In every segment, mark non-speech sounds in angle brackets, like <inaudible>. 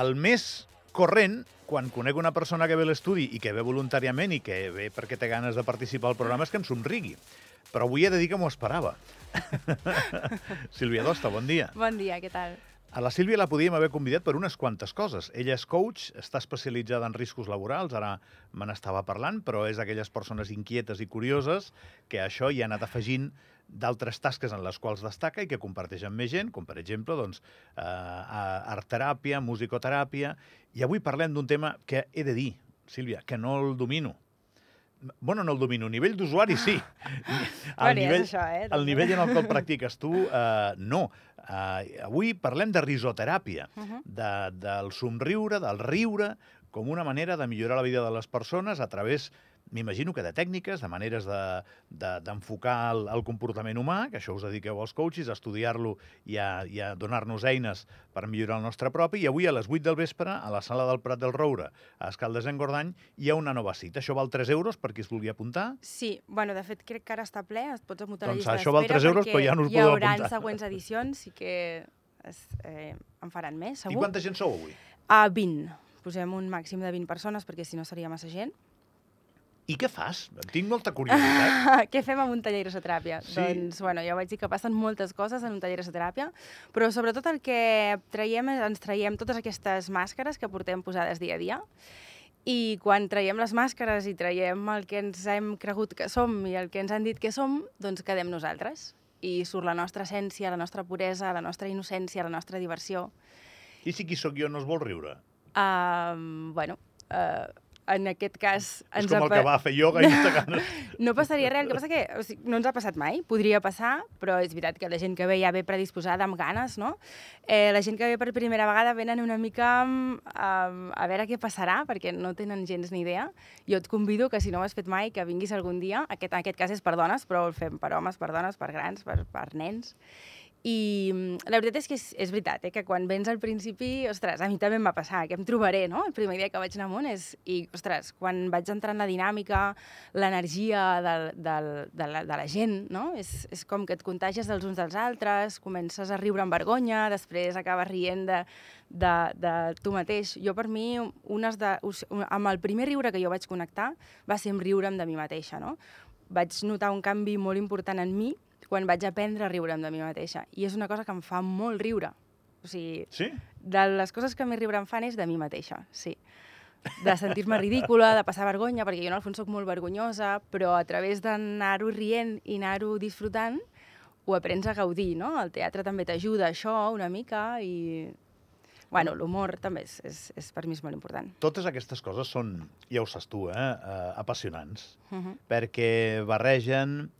el més corrent, quan conec una persona que ve a l'estudi i que ve voluntàriament i que ve perquè té ganes de participar al programa, és que em somrigui. Però avui he de dir que m'ho esperava. <laughs> Sílvia Dosta, bon dia. Bon dia, què tal? A la Sílvia la podíem haver convidat per unes quantes coses. Ella és coach, està especialitzada en riscos laborals, ara me n'estava parlant, però és aquelles persones inquietes i curioses que a això hi ha anat afegint d'altres tasques en les quals destaca i que comparteix amb més gent, com per exemple doncs, eh, art-teràpia, musicoteràpia... I avui parlem d'un tema que he de dir, Sílvia, que no el domino. Bueno, no el domino. A nivell d'usuari, sí. <laughs> Al nivell, això, eh? el nivell en el que el practiques tu, eh, no. Eh, avui parlem de risoteràpia, uh -huh. de, del somriure, del riure, com una manera de millorar la vida de les persones a través m'imagino que de tècniques, de maneres d'enfocar de, de, el, el comportament humà, que això us dediqueu als coaches, a estudiar-lo i a, i a donar-nos eines per millorar el nostre propi. I avui a les 8 del vespre, a la sala del Prat del Roure, a Escaldes en Gordany, hi ha una nova cita. Això val 3 euros per qui es vulgui apuntar? Sí, bueno, de fet crec que ara està ple, et pots apuntar doncs a la llista això val 3 euros, però ja no us podeu apuntar. Hi haurà següents edicions i que es, eh, en faran més, segur. I quanta gent sou avui? A uh, 20. Posem un màxim de 20 persones perquè si no seria massa gent. I què fas? Tinc molta curiositat. <laughs> què fem amb un taller d'hidroteràpia? Sí. Doncs, bueno, ja vaig dir que passen moltes coses en un taller d'hidroteràpia, però sobretot el que traiem ens traiem totes aquestes màscares que portem posades dia a dia, i quan traiem les màscares i traiem el que ens hem cregut que som i el que ens han dit que som, doncs quedem nosaltres. I surt la nostra essència, la nostra puresa, la nostra innocència, la nostra diversió. I si qui sóc jo no es vol riure? Uh, bueno, uh, en aquest cas... És com el que va fer ioga i no ganes. <laughs> no passaria res, el que passa que o sigui, no ens ha passat mai, podria passar, però és veritat que la gent que ve ja ve predisposada amb ganes, no? Eh, la gent que ve per primera vegada venen una mica um, a veure què passarà, perquè no tenen gens ni idea. Jo et convido que si no ho has fet mai, que vinguis algun dia, aquest, en aquest cas és per dones, però el fem per homes, per dones, per grans, per, per nens, i mm, la veritat és que és, és veritat, eh, que quan vens al principi, ostres, a mi també em va passar, que em trobaré, no? El primer dia que vaig anar amunt és... I, ostres, quan vaig entrar en la dinàmica, l'energia de, de, de, la, de la gent, no? És, és com que et contagies dels uns dels altres, comences a riure amb vergonya, després acabes rient de, de, de tu mateix. Jo, per mi, unes de, amb el primer riure que jo vaig connectar va ser amb riure'm de mi mateixa, no? Vaig notar un canvi molt important en mi, quan vaig aprendre a riure'm de mi mateixa. I és una cosa que em fa molt riure. O sigui, sí? de les coses que més riure em fan és de mi mateixa, sí. De sentir-me ridícula, de passar vergonya, perquè jo en el fons sóc molt vergonyosa, però a través d'anar-ho rient i anar-ho disfrutant, ho aprens a gaudir, no? El teatre també t'ajuda això una mica i... Bueno, l'humor també és, és, és per mi és molt important. Totes aquestes coses són, ja ho saps tu, eh, uh, apassionants, uh Mhm. -huh. perquè barregen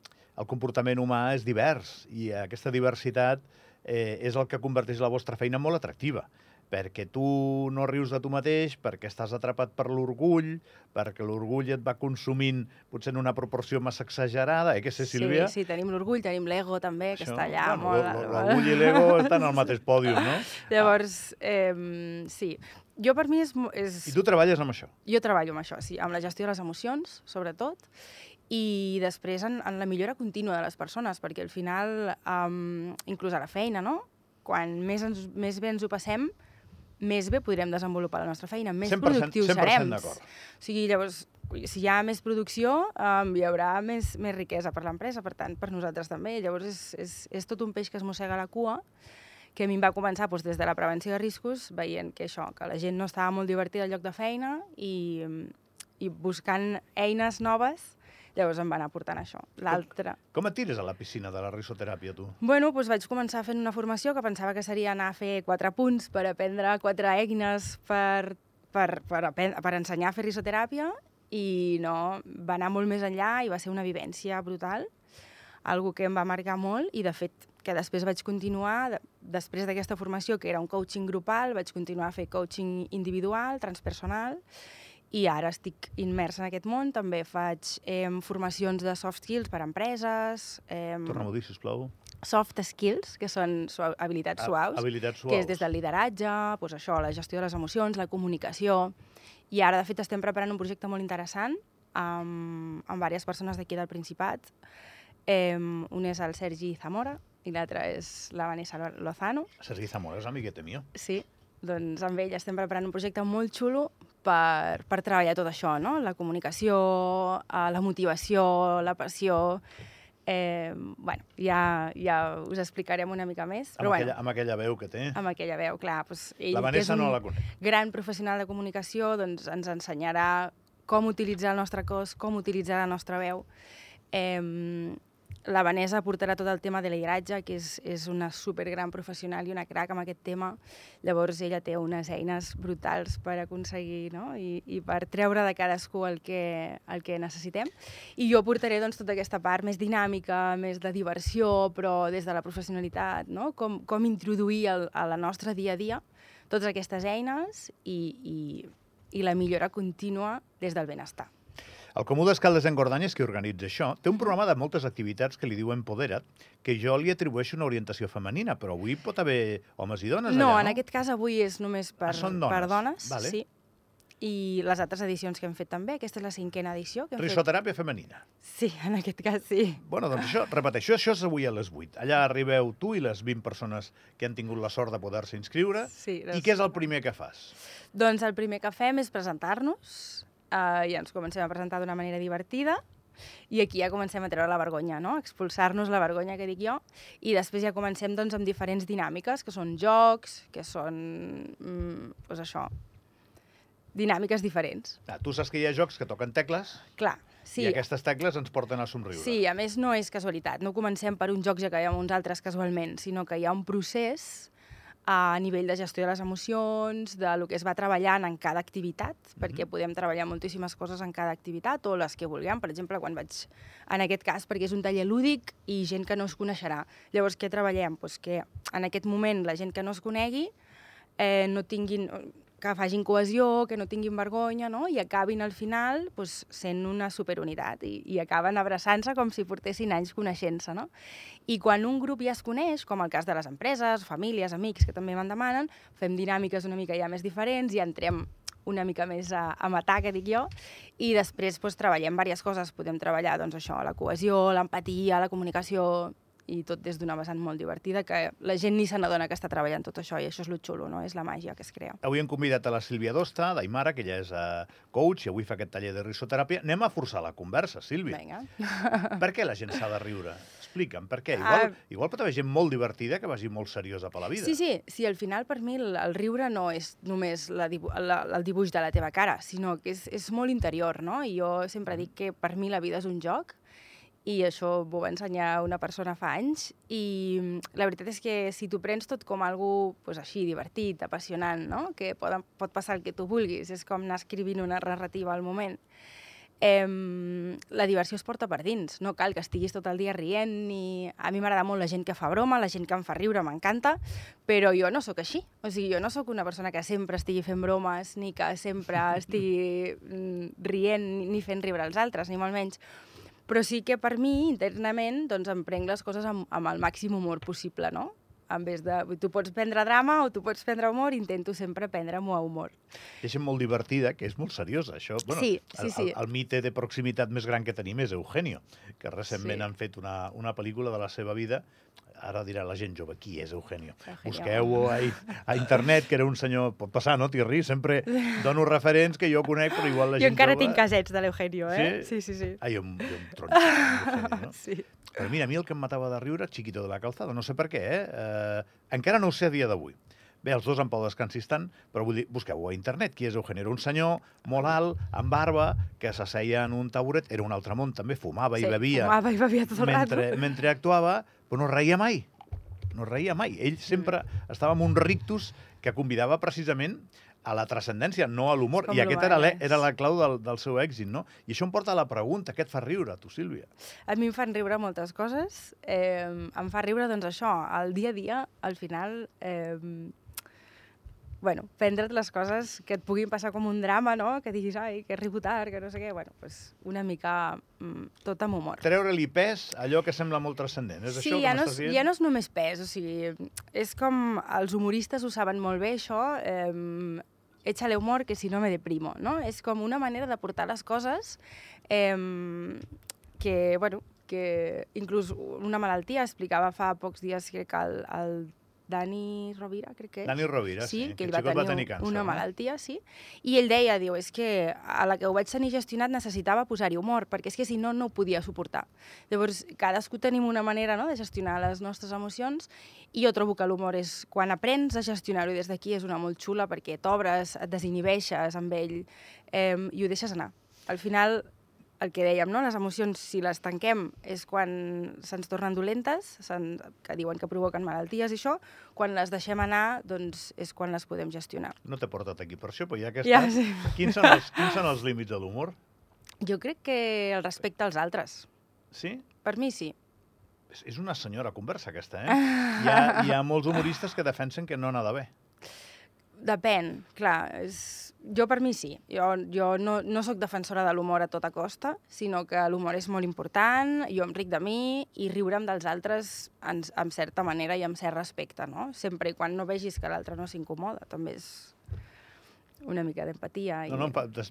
el comportament humà és divers i aquesta diversitat eh, és el que converteix la vostra feina molt atractiva perquè tu no rius de tu mateix, perquè estàs atrapat per l'orgull, perquè l'orgull et va consumint potser en una proporció massa exagerada, eh, que sé, Sílvia? Sí, sí, tenim l'orgull, tenim l'ego també, que Això, està allà bueno, molt... L'orgull i l'ego estan al mateix pòdium, no? <laughs> Llavors, eh, sí, jo per mi és, és... I tu treballes amb això? Jo treballo amb això, sí, amb la gestió de les emocions, sobretot, i després en, en la millora contínua de les persones, perquè al final, um, inclús a la feina, no? Quan més, ens, més bé ens ho passem, més bé podrem desenvolupar la nostra feina, més 100%, productius 100% serem. d'acord. O sigui, llavors, si hi ha més producció, um, hi haurà més, més riquesa per l'empresa, per tant, per nosaltres també. Llavors, és, és, és tot un peix que es mossega la cua, que a mi em va començar doncs, des de la prevenció de riscos, veient que això, que la gent no estava molt divertida al lloc de feina i, i buscant eines noves, llavors em van aportant això. L'altre... Com et tires a la piscina de la risoteràpia, tu? Bueno, doncs vaig començar fent una formació que pensava que seria anar a fer quatre punts per aprendre quatre eines per, per, per, apen- per ensenyar a fer risoteràpia i no, va anar molt més enllà i va ser una vivència brutal, algo que em va marcar molt i, de fet, que després vaig continuar, de- després d'aquesta formació, que era un coaching grupal, vaig continuar a fer coaching individual, transpersonal, i ara estic immersa en aquest món. També faig eh, formacions de soft skills per a empreses, eh, Torna-m'ho a dir, sisplau. soft skills, que són suau, habilitats Ha- suaus, habilitats que és suaus. des del lideratge, doncs això, la gestió de les emocions, la comunicació, i ara, de fet, estem preparant un projecte molt interessant amb, amb diverses persones d'aquí del Principat. Eh, un és el Sergi Zamora i l'altre és la Vanessa Lo- Lozano. Sergi Zamora és amiguete mío. Sí, doncs amb ell estem preparant un projecte molt xulo per, per treballar tot això, no? La comunicació, eh, la motivació, la passió... Eh, bueno, ja, ja us explicarem una mica més. Amb, Però aquella, bueno, amb aquella veu que té. amb aquella veu, clar. Doncs ell, La Vanessa no la conec. gran professional de comunicació, doncs ens ensenyarà com utilitzar el nostre cos, com utilitzar la nostra veu. Eh, la Vanessa portarà tot el tema de lideratge, que és, és una supergran professional i una crac amb aquest tema. Llavors ella té unes eines brutals per aconseguir no? I, i per treure de cadascú el que, el que necessitem. I jo portaré doncs, tota aquesta part més dinàmica, més de diversió, però des de la professionalitat, no? com, com introduir el, a la nostra dia a dia totes aquestes eines i, i, i la millora contínua des del benestar. El Comú d'Escaldes en Gordanyes, que organitza això, té un programa de moltes activitats que li diuen Podera't, que jo li atribueixo una orientació femenina, però avui pot haver homes i dones No, allà, en no? aquest cas avui és només per, Ah, dones. per dones. Vale. Sí. I les altres edicions que hem fet també, aquesta és la cinquena edició. Que hem fet... Risoteràpia femenina. Sí, en aquest cas sí. Bueno, doncs això, repeteixo, això és avui a les 8. Allà arribeu tu i les 20 persones que han tingut la sort de poder-se inscriure. Sí, I què és el primer que fas? Doncs el primer que fem és presentar-nos eh, i ens comencem a presentar d'una manera divertida i aquí ja comencem a treure la vergonya, no? expulsar-nos la vergonya que dic jo, i després ja comencem doncs, amb diferents dinàmiques, que són jocs, que són, mm, doncs això, dinàmiques diferents. Ah, tu saps que hi ha jocs que toquen tecles Clar, sí, i aquestes tecles ens porten a somriure. sí, a més no és casualitat, no comencem per un joc ja que hi ha uns altres casualment, sinó que hi ha un procés a nivell de gestió de les emocions, de lo que es va treballant en cada activitat, perquè podem treballar moltíssimes coses en cada activitat, o les que vulguem. Per exemple, quan vaig, en aquest cas, perquè és un taller lúdic i gent que no es coneixerà. Llavors, què treballem? Pues que en aquest moment la gent que no es conegui eh, no tinguin que facin cohesió, que no tinguin vergonya, no? i acabin al final pues, sent una superunitat i, i acaben abraçant-se com si portessin anys coneixent-se. No? I quan un grup ja es coneix, com el cas de les empreses, famílies, amics, que també me'n demanen, fem dinàmiques una mica ja més diferents i entrem una mica més a, a matar, que dic jo, i després doncs, treballem diverses coses. Podem treballar doncs, això, la cohesió, l'empatia, la comunicació, i tot des d'una vessant molt divertida, que la gent ni se n'adona que està treballant tot això, i això és lo xulo, no? és la màgia que es crea. Avui hem convidat a la Sílvia Dosta, d'Aimara, que ella és uh, coach i avui fa aquest taller de risoteràpia. Anem a forçar la conversa, Sílvia. Vinga. Per què la gent s'ha de riure? Explica'm, per què? Igual, Ah. igual pot haver gent molt divertida que vagi molt seriosa per la vida. Sí, sí, sí, al final per mi el, el riure no és només la la, el dibuix de la teva cara, sinó que és, és molt interior, no? I jo sempre dic que per mi la vida és un joc i això m'ho va ensenyar una persona fa anys i mm, la veritat és que si tu prens tot com algo pues, així, divertit, apassionant, no? que pot, pot passar el que tu vulguis, és com anar escrivint una narrativa al moment, eh, la diversió es porta per dins, no cal que estiguis tot el dia rient ni... A mi m'agrada molt la gent que fa broma, la gent que em fa riure, m'encanta, però jo no sóc així. O sigui, jo no sóc una persona que sempre estigui fent bromes, ni que sempre estigui mm, rient ni fent riure els altres, ni molt menys. Però sí que per mi, internament, doncs em prenc les coses amb, amb el màxim humor possible, no? En vez de... Tu pots prendre drama o tu pots prendre humor, intento sempre prendre-m'ho a humor. Gent molt divertida, que és molt seriosa. Això, bueno, Sí, sí, el, sí. El, el mite de proximitat més gran que tenim és Eugenio, que recentment Sí. han fet una, una pel·lícula de la seva vida. Ara dirà la gent jove, qui és Eugenio? Eugenio. Busqueu-ho a, a internet, que era un senyor... Pot passar, no, Thierry? Sempre dono referents que jo conec, però igual la jo gent encara jove... tinc casets de l'Eugenio, eh? Sí? Sí, sí, sí. Ah, jo, jo em tronxo, no? <laughs> sí. Però mira, a mi el que em matava de riure, Chiquito de la Calzada, no sé per què, eh? eh encara no ho sé a dia d'avui. Bé, els dos en Pau Descansi estan, però vull dir, busqueu a internet qui és Eugenio. Un senyor molt alt, amb barba, que s'asseia en un taburet, era un altre món, també fumava sí, i bevia Fumava i bevia tot el mentre, rato. mentre actuava, però no reia mai. No reia mai. Ell sempre Mm. estava amb un rictus que convidava precisament a la transcendència, no a l'humor. I aquest era, era la clau del, del seu èxit, no? I això em porta a la pregunta, què et fa riure, tu, Sílvia? A mi em fan riure moltes coses. Eh, em fa riure, doncs, això, el dia a dia, al final... Eh, bueno, prendre't les coses que et puguin passar com un drama, no? Que diguis, ai, que arribo tard, que no sé què. Bueno, pues una mica mm, tot amb humor. Treure-li pes a allò que sembla molt transcendent. És sí, això ja que no, és, dient? ja no és només pes, o sigui, és com els humoristes ho saben molt bé, això, eh, échale humor que si no me deprimo, no? És com una manera de portar les coses eh, que, bueno, que inclús una malaltia, explicava fa pocs dies crec que el, el Dani Rovira, crec que és. Dani Rovira, sí, que ell va tenir, va tenir càncer, una no? malaltia, sí. I ell deia, diu, és que a la que ho vaig tenir gestionat necessitava posar-hi humor, perquè és que si no, no ho podia suportar. Llavors, cadascú tenim una manera no, de gestionar les nostres emocions i jo trobo que l'humor és quan aprens a gestionar-ho des d'aquí és una molt xula perquè t'obres, et desinhibeixes amb ell eh, i ho deixes anar. Al final, el que dèiem, no? les emocions, si les tanquem, és quan se'ns tornen dolentes, se'n, que diuen que provoquen malalties i això, quan les deixem anar, doncs és quan les podem gestionar. No t'he portat aquí per això, però ja que Ja, estàs, sí. quins, són els, quins són els límits de l'humor? Jo crec que el respecte als altres. Sí? Per mi sí. És, és una senyora conversa, aquesta, eh? Hi ha, hi ha molts humoristes que defensen que no n'ha d'haver. Depèn, clar. És... Jo per mi sí. Jo, jo no, no sóc defensora de l'humor a tota costa, sinó que l'humor és molt important, jo em ric de mi i riure'm dels altres en, en certa manera i amb cert respecte, no? Sempre i quan no vegis que l'altre no s'incomoda, també és una mica d'empatia. I... No, no,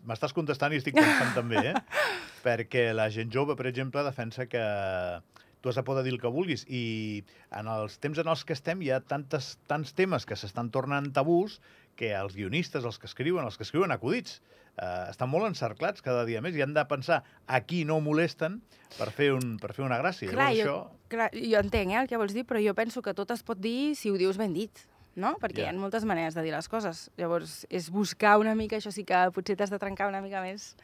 m'estàs contestant i estic <laughs> pensant també, eh? Perquè la gent jove, per exemple, defensa que tu has de poder dir el que vulguis i en els temps en els que estem hi ha tantes, tants temes que s'estan tornant tabús que els guionistes, els que escriuen, els que escriuen acudits, eh, estan molt encerclats cada dia més i han de pensar a qui no molesten per fer, un, per fer una gràcia. Clar, Llavors, jo, això... clar, jo entenc eh, el que vols dir, però jo penso que tot es pot dir si ho dius ben dit, no? Perquè Ja. hi ha moltes maneres de dir les coses. Llavors, és buscar una mica, això sí que potser t'has de trencar una mica més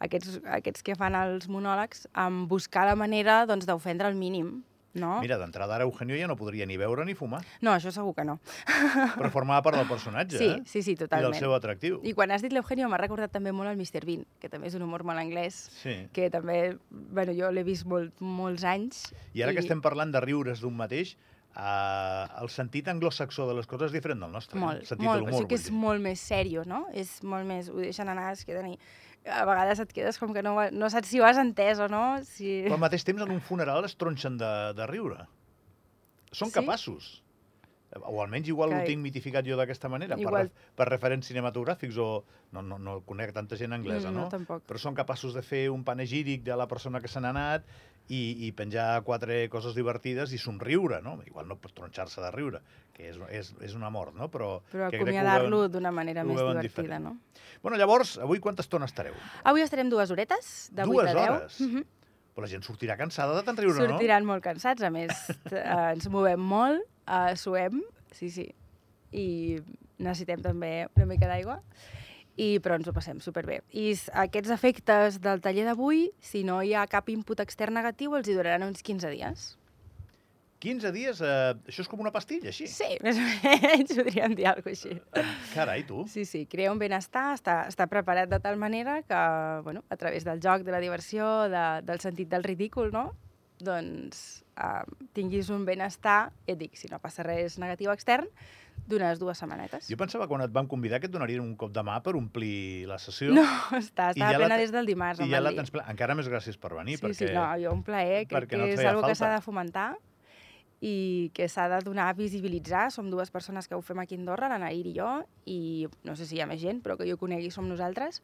aquests, aquests que fan els monòlegs, amb buscar la manera doncs, d'ofendre al mínim, no? Mira, d'entrada ara Eugenio ja no podria ni beure ni fumar, No, això segur que no. <laughs> però formava part del personatge, Sí, eh? sí, sí, I del totalment. seu atractiu. I quan has dit l'Eugenio m'ha recordat també molt el Mr. Bean, que també és un humor molt anglès, Sí. que també, bueno, jo l'he vist molt, molts anys. I ara que estem parlant de riures d'un mateix, eh, el sentit anglosaxó de les coses és diferent del nostre. eh? Molt, el sentit molt, de o sigui que és dir. molt més sèrio, no? És molt més... Ho deixen anar, es queden i... A vegades et quedes com que no, no saps si ho has entès o no. Si... Però al mateix temps, en un funeral es tronxen de, de riure. Són Sí? capaços. O almenys igual Que- ho tinc mitificat jo d'aquesta manera, Igual. per, per referents cinematogràfics o... No, no, no conec tanta gent anglesa, Mm, no? no, tampoc. Però són capaços de fer un panegíric de la persona que se n'ha anat i, i penjar quatre coses divertides i somriure, no? Igual no pots tronxar-se de riure, que és, és, és una mort, no? Però, Però acomiadar-lo d'una manera més divertida, diferent. no? Bueno, llavors, avui quanta estona estareu? Avui estarem dues horetes, de 8 Dues a 10. hores? Mhm. Però la gent sortirà cansada de tant riure, no? Sortiran molt cansats, a més, eh, ens movem molt, eh, suem, sí, sí, i necessitem també una mica d'aigua, i, però ens ho passem superbé. I aquests efectes del taller d'avui, si no hi ha cap input extern negatiu, els hi duraran uns 15 dies. 15 dies, eh, això és com una pastilla, així? Sí, més o menys <laughs> podríem dir alguna cosa així. Carai, tu. Sí, sí, crea un benestar, està, està preparat de tal manera que, bueno, a través del joc, de la diversió, de, del sentit del ridícul, no? doncs uh, tinguis un benestar, ja et dic, si no passa res negatiu extern, d'unes dues setmanetes. Jo pensava quan et van convidar que et donarien un cop de mà per omplir la sessió. No, està, està ja la plena te- des del dimarts, I ja la tens plena. Encara més gràcies per venir, Sí, perquè... sí, no, jo un plaer, crec perquè no que et és una que s'ha de fomentar i que s'ha de donar a visibilitzar. Som dues persones que ho fem aquí a Andorra, la Nair i jo, i no sé si hi ha més gent, però que jo conegui som nosaltres,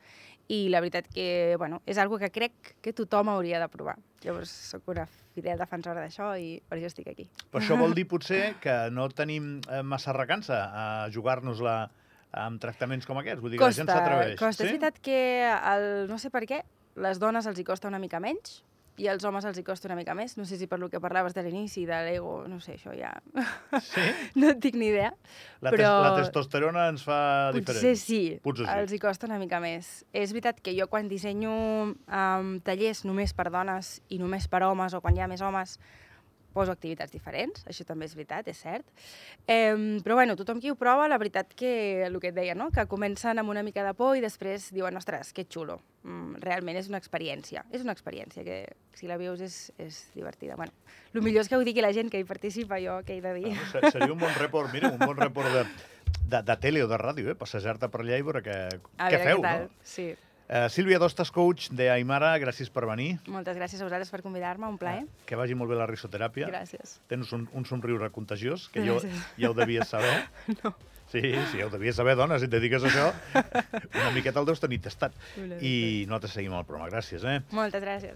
i la veritat que bueno, és algo que crec que tothom hauria de provar. Llavors, sóc una fidel defensora d'això i per això estic aquí. Però això vol dir <laughs> potser que no tenim eh, massa recança a jugar-nos-la amb tractaments com aquests. Vull dir que la gent Costa, s'atreveix. costa. Sí? És veritat que, el, no sé per què, les dones els hi costa una mica menys, i als homes els hi costa una mica més. No sé si per lo que parlaves de l'inici, de l'ego, no sé, això ja... Sí? <laughs> no tinc ni idea. La, però... tes la testosterona ens fa Potser diferent. sí, Potser sí. els hi costa una mica més. És veritat que jo quan dissenyo um, tallers només per dones i només per homes, o quan hi ha més homes, poso activitats diferents, això també és veritat, és cert. Eh, però bueno, tothom qui ho prova, la veritat que, el que et deia, no? que comencen amb una mica de por i després diuen, ostres, que xulo. Mm, realment és una experiència, és una experiència que si la vius és, és divertida. Bueno, el millor és que ho digui la gent que hi participa, jo què he de dir. Seria un bon report, mira, un bon report de, de, de tele o de ràdio, eh? passejar-te per allà i veure què, què feu, què tal. no? Sí. Uh, Sílvia Dostas, coach de Aymara, gràcies per venir. Moltes gràcies a vosaltres per convidar-me, un plaer. Que vagi molt bé la risoteràpia. Gràcies. Tens un, un somriure contagiós, que jo, Gràcies. ja ho devies saber. <laughs> No. Sí, sí, ja ho devies saber, dona, si et dediques a això. <laughs> Una miqueta el deus tenir tastat. Una I nosaltres seguim el programa. Gràcies, eh? Moltes gràcies.